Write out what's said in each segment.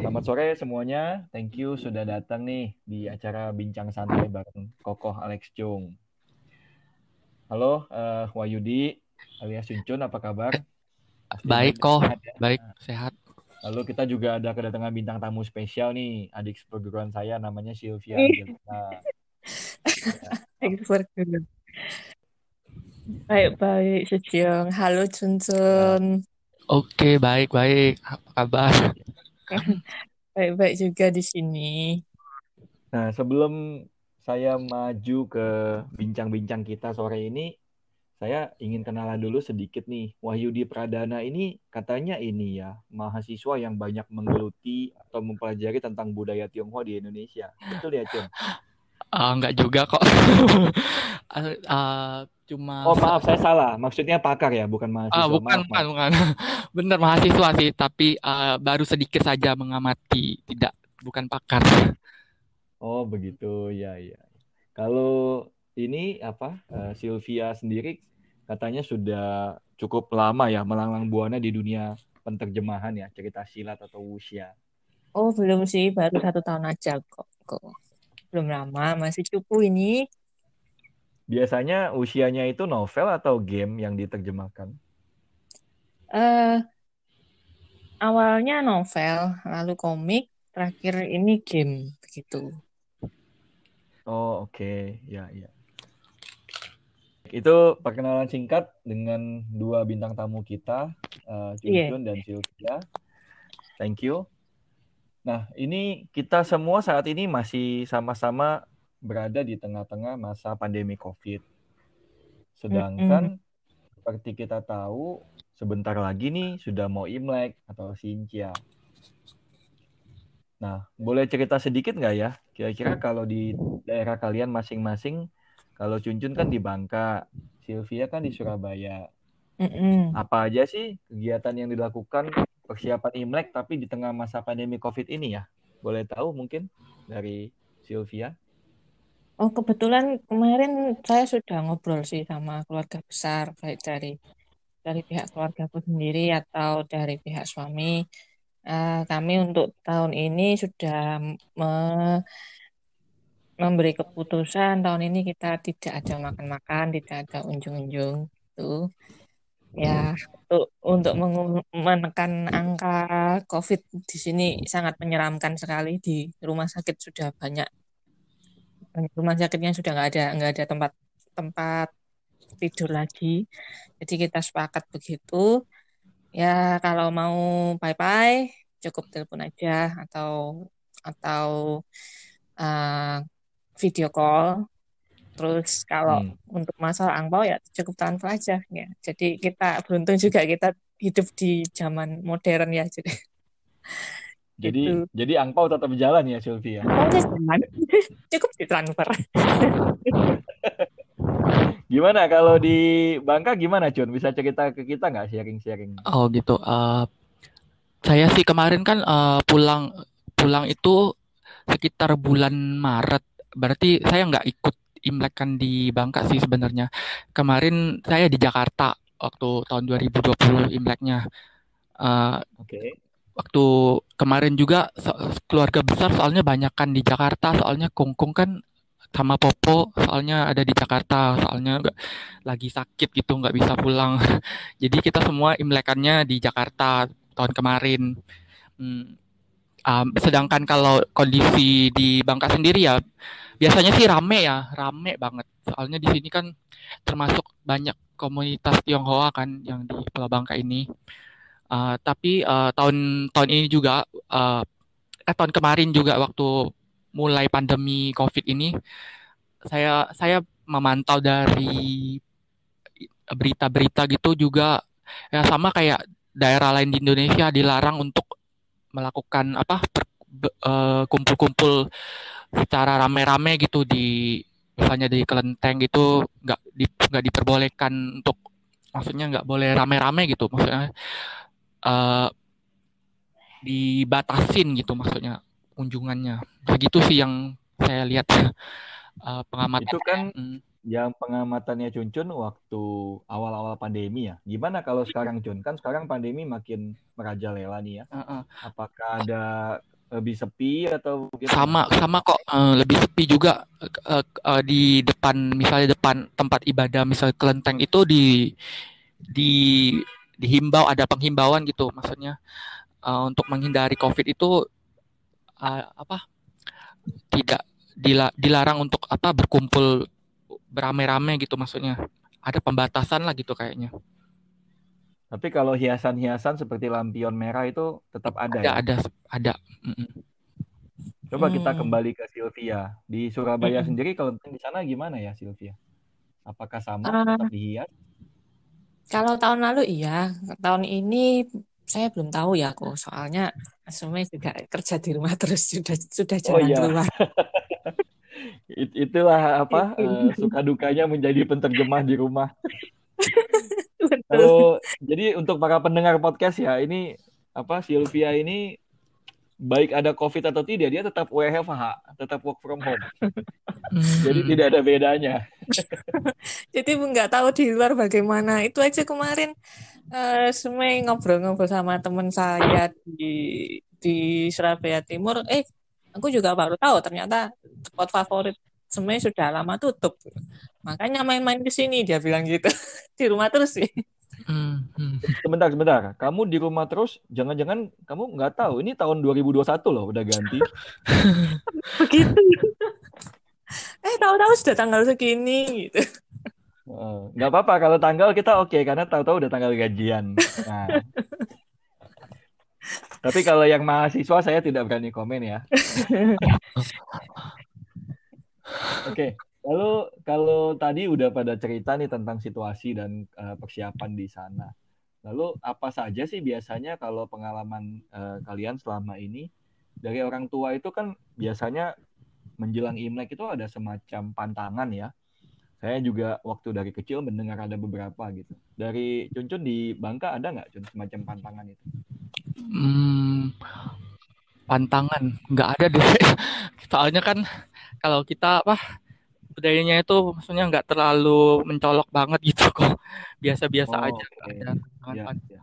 Selamat sore semuanya. Thank you sudah datang nih di acara Bincang Santai bareng Kokoh Alex Chung. Halo, uh, Wayudi alias Cuncun, apa kabar? Pasti baik kok, ya? baik, sehat. Lalu kita juga ada kedatangan bintang tamu spesial nih, adik perguruan saya namanya Sylvia Baik-baik, Sejong. Halo, Cuncun. Oke, baik-baik. Apa kabar? Baik-baik juga di sini. Nah, sebelum saya maju ke bincang-bincang kita sore ini, saya ingin kenalan dulu sedikit nih. Wahyudi Pradana ini katanya ini ya, mahasiswa yang banyak menggeluti atau mempelajari tentang budaya Tionghoa di Indonesia. Betul ya, Cun? Uh, enggak juga kok. uh, cuma Oh, maaf saya salah. Maksudnya pakar ya, bukan mahasiswa. Uh, bukan, maaf, bukan, bukan. Benar mahasiswa sih, tapi uh, baru sedikit saja mengamati, tidak bukan pakar. Oh, begitu. Ya, ya. Kalau ini apa? Uh, Sylvia sendiri katanya sudah cukup lama ya melanglang buana di dunia penterjemahan ya, cerita silat atau wuxia. Oh, belum sih, baru satu tahun aja kok. kok belum lama, masih cupu ini. Biasanya usianya itu novel atau game yang diterjemahkan? Uh, awalnya novel, lalu komik, terakhir ini game begitu. Oh oke, okay. ya ya. Itu perkenalan singkat dengan dua bintang tamu kita, uh, yeah. dan Sylvia. Thank you. Nah, ini kita semua saat ini masih sama-sama berada di tengah-tengah masa pandemi COVID. Sedangkan mm -hmm. seperti kita tahu, sebentar lagi nih sudah mau Imlek atau Sintia. Nah, boleh cerita sedikit nggak ya? Kira-kira kalau di daerah kalian masing-masing, kalau Cuncun kan di Bangka, Sylvia kan di Surabaya. Mm -hmm. Apa aja sih kegiatan yang dilakukan persiapan Imlek tapi di tengah masa pandemi COVID ini ya? Boleh tahu mungkin dari Sylvia? Oh, kebetulan kemarin saya sudah ngobrol sih sama keluarga besar, baik dari dari pihak keluarga aku sendiri atau dari pihak suami. Uh, kami untuk tahun ini sudah me memberi keputusan tahun ini kita tidak ada makan-makan, tidak ada unjung-unjung itu ya untuk untuk menekan angka COVID di sini sangat menyeramkan sekali. Di rumah sakit sudah banyak. Rumah sakitnya sudah nggak ada nggak ada tempat tempat tidur lagi. Jadi kita sepakat begitu. Ya kalau mau bye bye cukup telepon aja atau atau uh, video call Terus kalau hmm. untuk masalah angpau ya cukup transfer aja ya. Jadi kita beruntung juga kita hidup di zaman modern ya. Jadi jadi gitu. jadi angpau tetap jalan ya Sylvia. jalan. cukup transfer. gimana kalau di Bangka gimana Cun? Bisa cerita ke kita nggak sharing-sharing? Oh gitu. Uh, saya sih kemarin kan uh, pulang pulang itu sekitar bulan Maret. Berarti saya nggak ikut Imlek kan di Bangka sih sebenarnya. Kemarin saya di Jakarta waktu tahun 2020 Imleknya. Uh, Oke. Okay. Waktu kemarin juga keluarga besar soalnya banyak kan di Jakarta, soalnya Kungkung kan sama Popo soalnya ada di Jakarta soalnya gak, lagi sakit gitu nggak bisa pulang jadi kita semua imlekannya di Jakarta tahun kemarin hmm, um, sedangkan kalau kondisi di Bangka sendiri ya biasanya sih rame ya, rame banget. Soalnya di sini kan termasuk banyak komunitas Tionghoa kan yang di Pulau Bangka ini. Uh, tapi uh, tahun tahun ini juga, uh, eh tahun kemarin juga waktu mulai pandemi COVID ini, saya saya memantau dari berita-berita gitu juga ya sama kayak daerah lain di Indonesia dilarang untuk melakukan apa kumpul-kumpul secara rame-rame gitu di misalnya di kelenteng gitu nggak di, nggak diperbolehkan untuk maksudnya nggak boleh rame-rame gitu maksudnya uh, dibatasin gitu maksudnya kunjungannya begitu sih yang saya lihat uh, pengamat itu kan hmm. yang pengamatannya Cuncun waktu awal-awal pandemi ya. Gimana kalau sekarang Cun? Kan sekarang pandemi makin merajalela nih ya. Uh -uh. Apakah ada lebih sepi atau gimana? sama sama kok uh, lebih sepi juga uh, uh, di depan misalnya depan tempat ibadah misalnya kelenteng itu di di dihimbau ada penghimbauan gitu maksudnya uh, untuk menghindari covid itu uh, apa tidak dilarang untuk apa berkumpul beramai-ramai gitu maksudnya. Ada pembatasan lah gitu kayaknya. Tapi kalau hiasan-hiasan seperti lampion merah itu tetap ada. Ada, ya? ada, ada. Mm -mm. Coba hmm. kita kembali ke Sylvia. Di Surabaya hmm. sendiri kalau di sana gimana ya Sylvia? Apakah sama uh, tetap dihias? Kalau tahun lalu iya, tahun ini saya belum tahu ya kok. Soalnya semua juga kerja di rumah terus sudah sudah oh, jalan oh, iya. keluar. It, itulah apa uh, suka dukanya menjadi penterjemah di rumah. Oh, jadi untuk para pendengar podcast ya, ini apa Sylvia ini baik ada COVID atau tidak, dia tetap WFH, tetap work from home. Jadi tidak ada bedanya. Jadi nggak tahu di luar bagaimana. Itu aja kemarin uh, semua ngobrol-ngobrol sama teman saya di di Surabaya Timur. Eh, aku juga baru tahu ternyata spot favorit semuanya sudah lama tutup. Makanya main-main ke sini dia bilang gitu. di rumah terus sih. Hmm, hmm. Sebentar, sebentar. Kamu di rumah terus, jangan-jangan kamu nggak tahu. Ini tahun 2021 loh, udah ganti. Begitu. eh, tahu-tahu sudah tanggal segini gitu. Nggak apa-apa kalau tanggal kita oke okay, karena tahu-tahu udah tanggal gajian. Nah. Tapi kalau yang mahasiswa saya tidak berani komen ya. Oke, okay. lalu kalau tadi udah pada cerita nih tentang situasi dan uh, persiapan di sana. Lalu apa saja sih biasanya kalau pengalaman uh, kalian selama ini dari orang tua itu kan biasanya menjelang Imlek itu ada semacam pantangan ya. Saya juga waktu dari kecil mendengar ada beberapa gitu. Dari Cuncun di Bangka ada nggak Cun semacam pantangan itu? Hmm, pantangan nggak ada deh. Soalnya kan kalau kita apa budayanya itu maksudnya nggak terlalu mencolok banget gitu kok biasa-biasa oh, aja okay. ada ya, ya.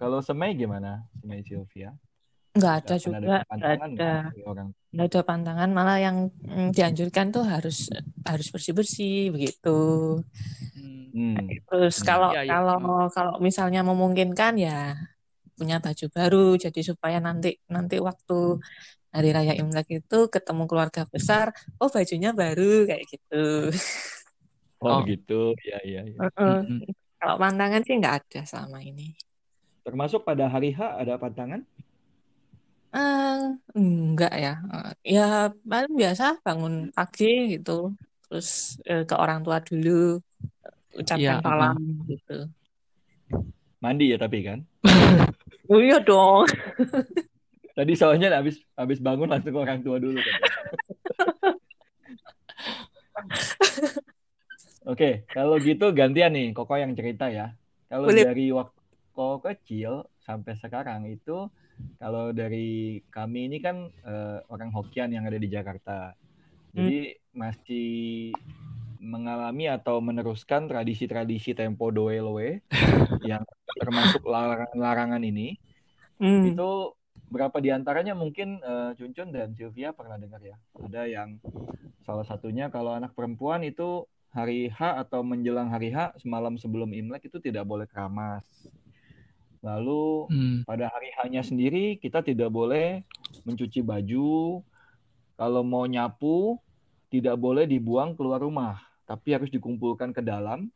kalau semai gimana semai Sylvia nggak ada juga nggak ada nggak ada pantangan malah yang mm, dianjurkan tuh harus harus bersih bersih begitu hmm. terus hmm. kalau ya, ya. kalau kalau misalnya memungkinkan ya punya baju baru jadi supaya nanti nanti waktu hari raya Imlek itu ketemu keluarga besar, oh bajunya baru kayak gitu. Oh, oh. gitu, ya ya. ya. Uh -uh. Kalau pantangan sih nggak ada selama ini. Termasuk pada hari H ada pantangan? Uh, enggak ya. Uh, ya paling biasa bangun pagi gitu, terus uh, ke orang tua dulu, ucapkan ya, salam uh. gitu. Mandi ya tapi kan? oh iya dong. Tadi soalnya habis habis bangun langsung ke orang tua dulu. Kan? Oke, kalau gitu gantian nih Koko yang cerita ya. Kalau dari waktu Koko kecil sampai sekarang itu kalau dari kami ini kan uh, orang Hokian yang ada di Jakarta. Jadi hmm. masih mengalami atau meneruskan tradisi-tradisi tempo doeloe yang termasuk larangan-larangan ini. Hmm. Itu berapa di antaranya mungkin uh, Cuncun dan Sylvia pernah dengar ya. Ada yang salah satunya kalau anak perempuan itu hari H atau menjelang hari H semalam sebelum Imlek itu tidak boleh keramas. Lalu hmm. pada hari H-nya sendiri kita tidak boleh mencuci baju. Kalau mau nyapu tidak boleh dibuang keluar rumah, tapi harus dikumpulkan ke dalam.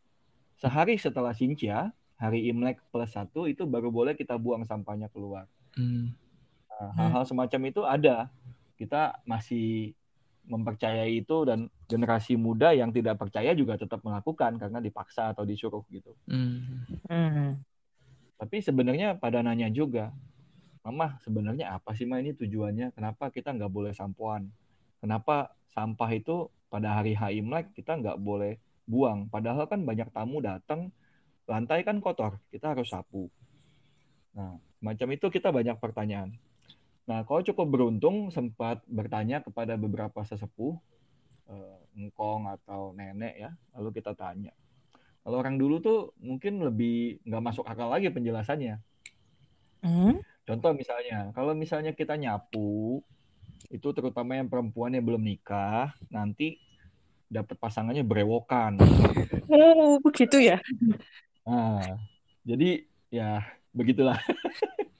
Sehari setelah Sincia, hari Imlek plus satu itu baru boleh kita buang sampahnya keluar. Hmm. Hmm. hal-hal semacam itu ada. Kita masih mempercayai itu dan generasi muda yang tidak percaya juga tetap melakukan karena dipaksa atau disuruh gitu. Mm. Mm. Tapi sebenarnya pada nanya juga, Mama sebenarnya apa sih mah ini tujuannya? Kenapa kita nggak boleh sampoan? Kenapa sampah itu pada hari H Imlek kita nggak boleh buang? Padahal kan banyak tamu datang, lantai kan kotor, kita harus sapu. Nah, macam itu kita banyak pertanyaan. Nah, kau cukup beruntung sempat bertanya kepada beberapa sesepuh uh, engkong atau nenek ya, lalu kita tanya. Kalau orang dulu tuh mungkin lebih nggak masuk akal lagi penjelasannya. Hmm? Contoh misalnya, kalau misalnya kita nyapu, itu terutama yang perempuan yang belum nikah, nanti dapat pasangannya berewokan. Oh, begitu ya? Nah, jadi ya begitulah.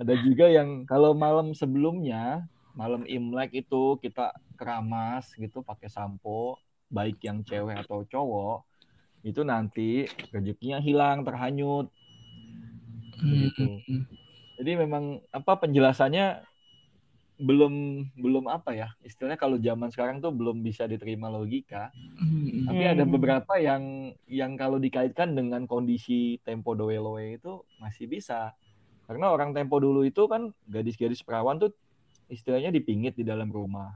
Ada juga yang kalau malam sebelumnya, malam Imlek itu kita keramas gitu pakai sampo, baik yang cewek atau cowok, itu nanti rezekinya hilang, terhanyut. Begitu. Hmm. Jadi memang apa penjelasannya belum belum apa ya istilahnya kalau zaman sekarang tuh belum bisa diterima logika hmm. tapi ada beberapa yang yang kalau dikaitkan dengan kondisi tempo doeloe itu masih bisa karena orang tempo dulu itu kan gadis-gadis perawan tuh istilahnya dipingit di dalam rumah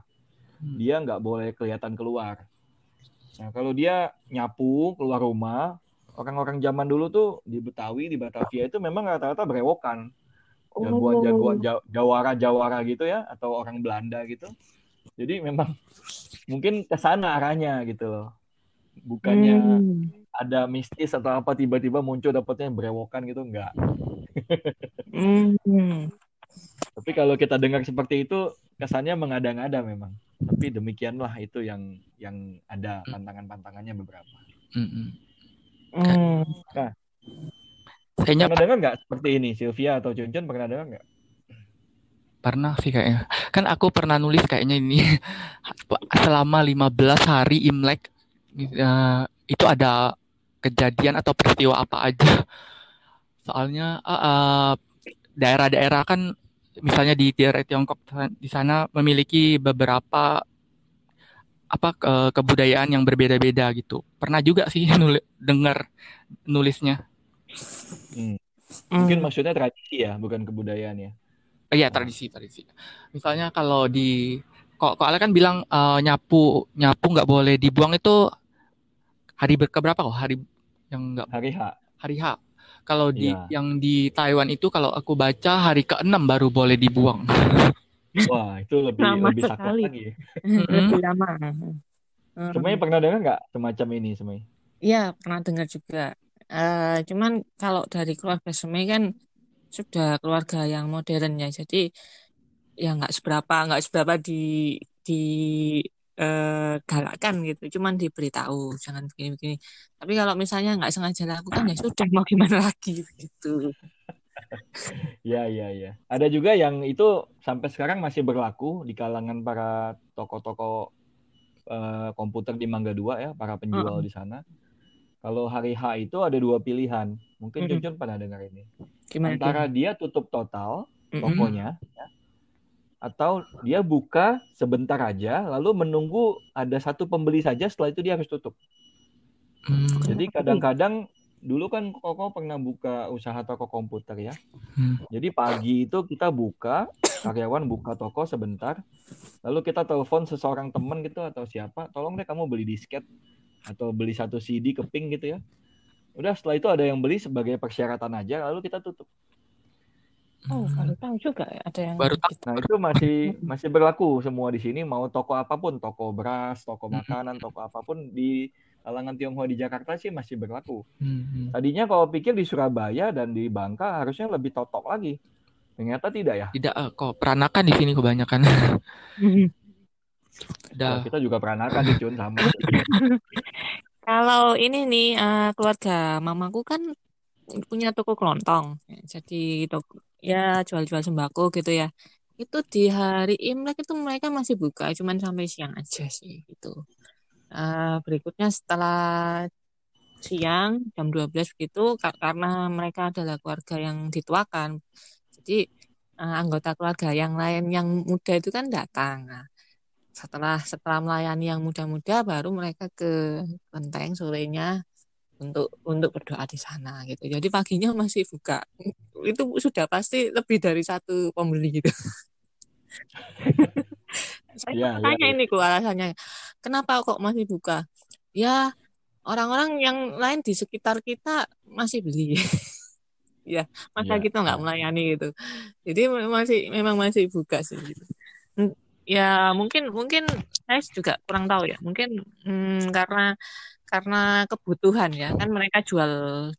hmm. dia nggak boleh kelihatan keluar nah kalau dia nyapu keluar rumah orang-orang zaman dulu tuh di Betawi di Batavia itu memang rata-rata berewokan jagoan-jagoan oh. jawara-jawara gitu ya atau orang Belanda gitu. Jadi memang mungkin ke sana arahnya gitu loh. Bukannya hmm. Ada mistis atau apa tiba-tiba muncul dapatnya berewokan gitu enggak. hmm. Tapi kalau kita dengar seperti itu kesannya mengada-ngada memang. Tapi demikianlah itu yang yang ada pantangan-pantangannya beberapa. Hmm. Nah, Kayaknya pernah dengar nggak seperti ini Sylvia atau Cuncun pernah dengar nggak? Pernah sih kayaknya. Kan aku pernah nulis kayaknya ini selama 15 hari Imlek uh, itu ada kejadian atau peristiwa apa aja. Soalnya uh, daerah-daerah kan misalnya di daerah Tiongkok di sana memiliki beberapa apa ke, kebudayaan yang berbeda-beda gitu. Pernah juga sih nulis dengar nulisnya. Hmm. Mungkin hmm. maksudnya tradisi ya, bukan kebudayaan ya. Iya tradisi tradisi. Misalnya kalau di kok kok Ale kan bilang uh, nyapu nyapu nggak boleh dibuang itu hari berkeberapa kok hari yang nggak hari H. Hari H. Kalau di ya. yang di Taiwan itu kalau aku baca hari ke-6 baru boleh dibuang. Wah, itu lebih lama lebih sekali. lagi. lebih lama. Semuanya pernah dengar nggak semacam ini semuanya? Iya, pernah dengar juga. Uh, cuman kalau dari keluarga Semai kan sudah keluarga yang modern ya, jadi ya nggak seberapa nggak seberapa di di uh, galakkan gitu, cuman diberitahu jangan begini-begini. Tapi kalau misalnya nggak sengaja lakukan ya sudah mau gimana lagi gitu. ya ya ya. Ada juga yang itu sampai sekarang masih berlaku di kalangan para toko-toko uh, komputer di Mangga Dua ya, para penjual uh -uh. di sana kalau hari H itu ada dua pilihan. Mungkin mm -hmm. Cuncun pernah dengar ini. Gimana, Antara gimana? dia tutup total tokonya, mm -hmm. ya, atau dia buka sebentar aja, lalu menunggu ada satu pembeli saja, setelah itu dia harus tutup. Mm. Jadi kadang-kadang dulu kan Koko pernah buka usaha toko komputer ya. Mm. Jadi pagi itu kita buka, karyawan buka toko sebentar, lalu kita telepon seseorang teman gitu atau siapa, tolong deh kamu beli disket atau beli satu CD ke ping gitu ya. Udah setelah itu ada yang beli sebagai persyaratan aja lalu kita tutup. Oh, baru tahu juga ya ada yang baru tahu. Nah, itu masih masih berlaku semua di sini mau toko apa pun, toko beras, toko makanan, toko apa pun di kalangan Tionghoa di Jakarta sih masih berlaku. Tadinya kalau pikir di Surabaya dan di Bangka harusnya lebih totok lagi. Ternyata tidak ya? Tidak eh, kok peranakan di sini kebanyakan. Dah. kita juga peranakan di Jun sama. Kalau ini nih uh, keluarga mamaku kan punya toko kelontong, jadi toko ya jual-jual sembako gitu ya. Itu di hari Imlek itu mereka masih buka, cuman sampai siang aja sih gitu. Uh, berikutnya setelah siang jam 12 begitu karena mereka adalah keluarga yang dituakan. Jadi uh, anggota keluarga yang lain yang muda itu kan datang. Nah, setelah setelah melayani yang muda-muda baru mereka ke kelenteng sorenya untuk untuk berdoa di sana gitu. Jadi paginya masih buka. Itu sudah pasti lebih dari satu pembeli gitu. Saya ya, tanya ya, ini kok alasannya. Kenapa kok masih buka? Ya orang-orang yang lain di sekitar kita masih beli. ya, masa ya. kita nggak melayani gitu. Jadi masih memang masih buka sih gitu ya mungkin mungkin saya juga kurang tahu ya. Mungkin hmm, karena karena kebutuhan ya kan mereka jual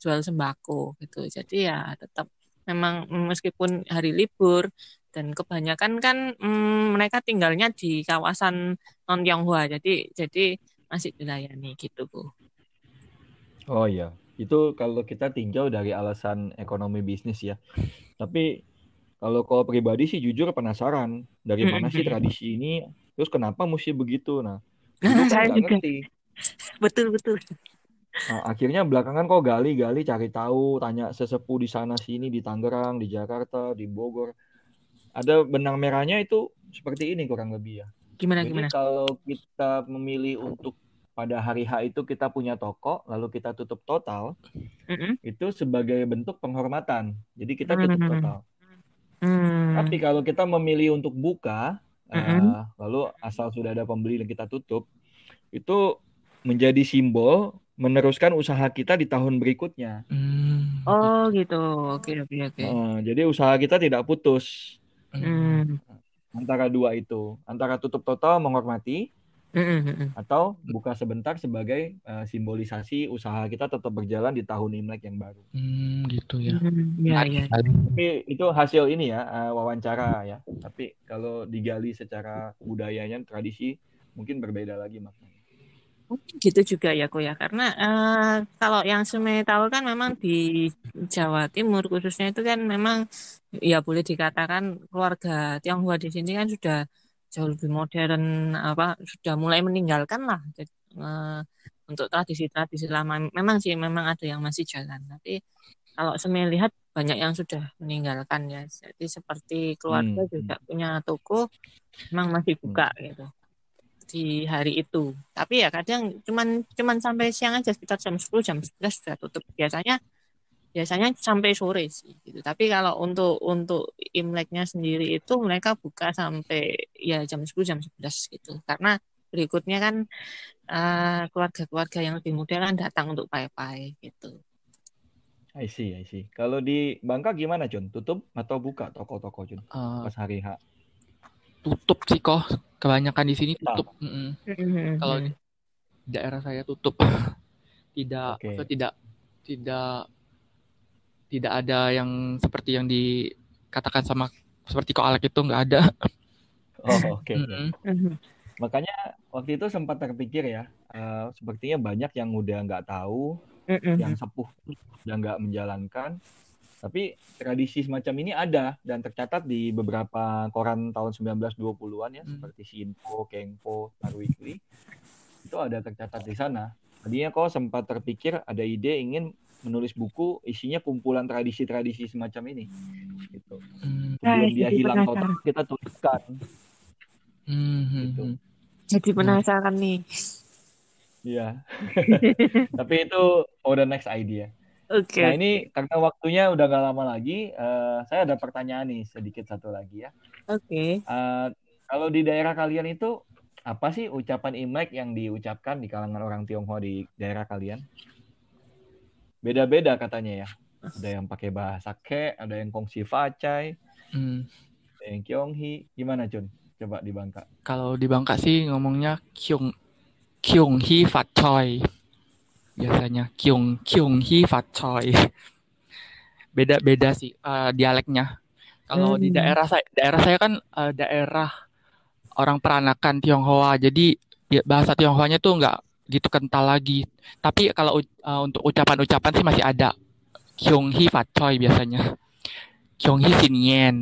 jual sembako gitu. Jadi ya tetap memang meskipun hari libur dan kebanyakan kan hmm, mereka tinggalnya di kawasan non Tionghoa. Jadi jadi masih dilayani gitu bu. Oh iya, itu kalau kita tinjau dari alasan ekonomi bisnis ya. Tapi kalau kalau pribadi sih jujur penasaran dari mana sih tradisi ini, terus kenapa mesti begitu? Nah, dulu kan saya juga. ngerti. Betul betul. Nah, akhirnya belakangan kok gali-gali cari tahu, tanya sesepuh di sana sini di Tangerang, di Jakarta, di Bogor. Ada benang merahnya itu seperti ini kurang lebih ya. Gimana Jadi gimana? kalau kita memilih untuk pada hari H itu kita punya toko, lalu kita tutup total, Mm-mm. itu sebagai bentuk penghormatan. Jadi kita tutup total. Hmm. Tapi kalau kita memilih untuk buka, Mm-mm. eh, lalu asal sudah ada pembeli dan kita tutup, itu menjadi simbol meneruskan usaha kita di tahun berikutnya. Hmm. Oh gitu. Oke oke oke. Eh, jadi usaha kita tidak putus Hmm. antara dua itu, antara tutup total menghormati Mm-mm, mm-mm. atau buka sebentar sebagai eh, simbolisasi usaha kita tetap berjalan di tahun Imlek yang baru. Hmm, gitu ya. Hmm, Ya ya. Tapi itu hasil ini ya eh, wawancara ya. Tapi kalau digali secara budayanya tradisi mungkin berbeda lagi maknanya. Mungkin gitu juga ya kok ya. Karena eh, kalau yang saya tahu kan memang di Jawa Timur khususnya itu kan memang ya boleh dikatakan keluarga Tionghoa di sini kan sudah jauh lebih modern apa sudah mulai meninggalkan lah. Jadi, eh, untuk tradisi-tradisi lama. Memang sih memang ada yang masih jalan. Tapi kalau saya lihat banyak yang sudah meninggalkan ya. Jadi seperti keluarga Hmm, juga punya toko memang masih buka gitu di hari itu. Tapi ya kadang cuman cuman sampai siang aja sekitar jam 10 jam 11 sudah tutup. Biasanya biasanya sampai sore sih gitu. Tapi kalau untuk untuk Imleknya sendiri itu mereka buka sampai ya jam 10 jam 11 gitu. Karena berikutnya kan eh, keluarga-keluarga yang lebih muda kan datang untuk pai-pai gitu. I see, I see. Kalau di Bangka gimana, Jun? Tutup atau buka toko-toko, Jun? Eh, Pas hari H. tutup sih kok. Kebanyakan di sini tutup. Mm-mm. Kalau di daerah saya tutup. Tidak Oke. maksudnya tidak tidak tidak ada yang seperti yang dikatakan sama seperti kok Alek itu nggak ada. Oh, oke. oke. Mm-mm. Mhm. Makanya waktu itu sempat terpikir ya, eh, sepertinya banyak yang udah nggak tahu, Mhm. yang sepuh udah nggak menjalankan. Tapi tradisi semacam ini ada dan tercatat di beberapa koran tahun 1920-an ya, Hmm. seperti Shinpo, Kengpo, Star Weekly. Itu ada tercatat di sana. Tadinya kok sempat terpikir ada ide ingin menulis buku isinya kumpulan tradisi-tradisi semacam ini. Gitu. Hmm. Nah, dia hilang total, kita tuliskan. Hmm, hmm, Gitu. hmm. Jadi penasaran nih. Iya. Tapi itu for the next idea. Oke. Nah ini karena waktunya udah gak lama lagi, eh, saya ada pertanyaan nih sedikit satu lagi ya. Oke. Eh, kalau di daerah kalian itu apa sih ucapan Imlek yang diucapkan di kalangan orang Tionghoa di daerah kalian? Beda-beda katanya ya. Ada yang pakai bahasa Ke, ada yang Kongsi Facai, Hmm. ada yang Kyonghi. Gimana Jun? Coba di Bangka. Kalau di Bangka sih ngomongnya Hi Fat Choi. Biasanya Kyung Kyung Hi Fat Choi. Beda-beda sih eh, dialeknya. Kalau di Hmm. daerah saya daerah saya kan eh, daerah orang peranakan Tionghoa. Jadi ya, bahasa Tionghoanya tuh nggak gitu kental lagi. Tapi kalau u- eh, untuk ucapan-ucapan sih masih ada. Kyung Hi Fat Choi biasanya. Kyung Hi Sin Yen.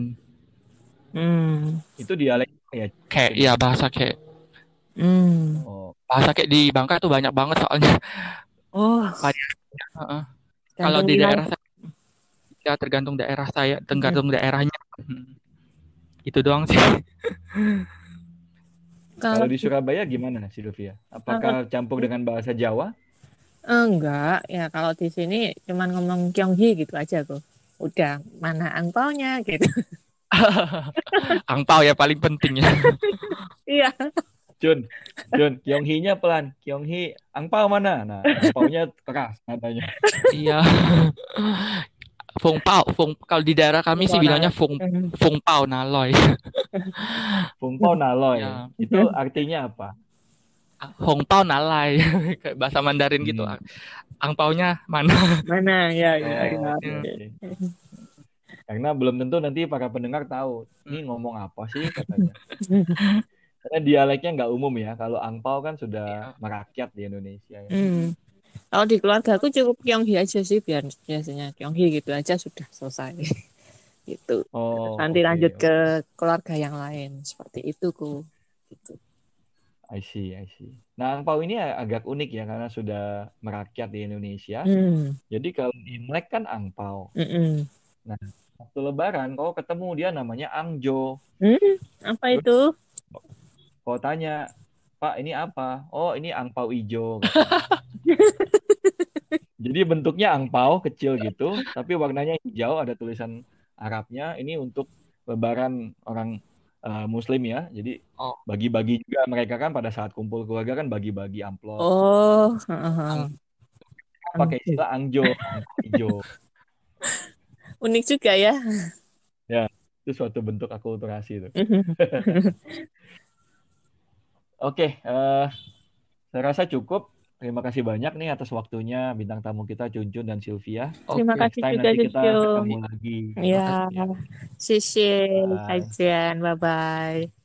Hmm. Itu dialek ya. Kayak ya bahasa kayak Hmm. Oh, bahasa kayak di Bangka tuh banyak banget soalnya. Oh, Heeh. Kalau gantung di daerah saya, ya tergantung daerah saya, tergantung daerahnya. Hmm. Itu doang sih. Kalau kalau di Surabaya gimana Sylvia? Apakah campur dengan bahasa Jawa? enggak, ya kalau di sini cuman ngomong Kyonghi gitu aja kok. Udah, mana angpaunya gitu. Angpau ya paling penting ya. Iya. Jun, Jun, Kyonghi-nya pelan. Kyonghi, angpau mana? Nah, angpaunya keras nadanya. Iya. Fung Pao, Fung kalau di daerah kami sih bilangnya Fung. Fung Pao Naloy. Fung Pao Naloy. Ya. Itu artinya apa? Hong Pao Nalai kayak bahasa Mandarin gitu. Hmm. Angpaunya mana? Mana ya ya, Oh, ya. oke. Karena belum tentu nanti para pendengar tahu ini ngomong apa sih katanya. Karena dialeknya nggak umum ya. Kalau angpau kan sudah merakyat di Indonesia. Ya. Hmm. Kalau di keluarga aku cukup Kyonghi aja sih biar biasanya Kyonghi gitu aja sudah selesai. gitu. Oh, Nanti oke, lanjut oke. ke keluarga yang lain seperti itu ku. Gitu. I see, I see. Nah, angpau ini agak unik ya karena sudah merakyat di Indonesia. Hmm. Jadi kalau Imlek kan angpau. Mm-mm. Waktu Lebaran kau ketemu dia namanya angjo. Hmm, Apa itu? Kau tanya, Pak ini apa? Oh ini angpau ijo. Jadi bentuknya angpau kecil gitu, tapi warnanya hijau, ada tulisan Arabnya. Ini untuk Lebaran orang eh, Muslim ya. Jadi Oh. bagi-bagi juga mereka kan pada saat kumpul keluarga kan bagi-bagi amplop. Oh, heeh. Pakai istilah angjo, ijo. unik juga ya. Itu suatu bentuk akulturasi itu. Oke, okay, uh, saya rasa cukup. Terima kasih banyak nih atas waktunya bintang tamu kita Junjun dan Sylvia. Okay. Terima kasih Time juga nanti kita Junjun. ketemu lagi. Ya, sisi kajian. Bye bye.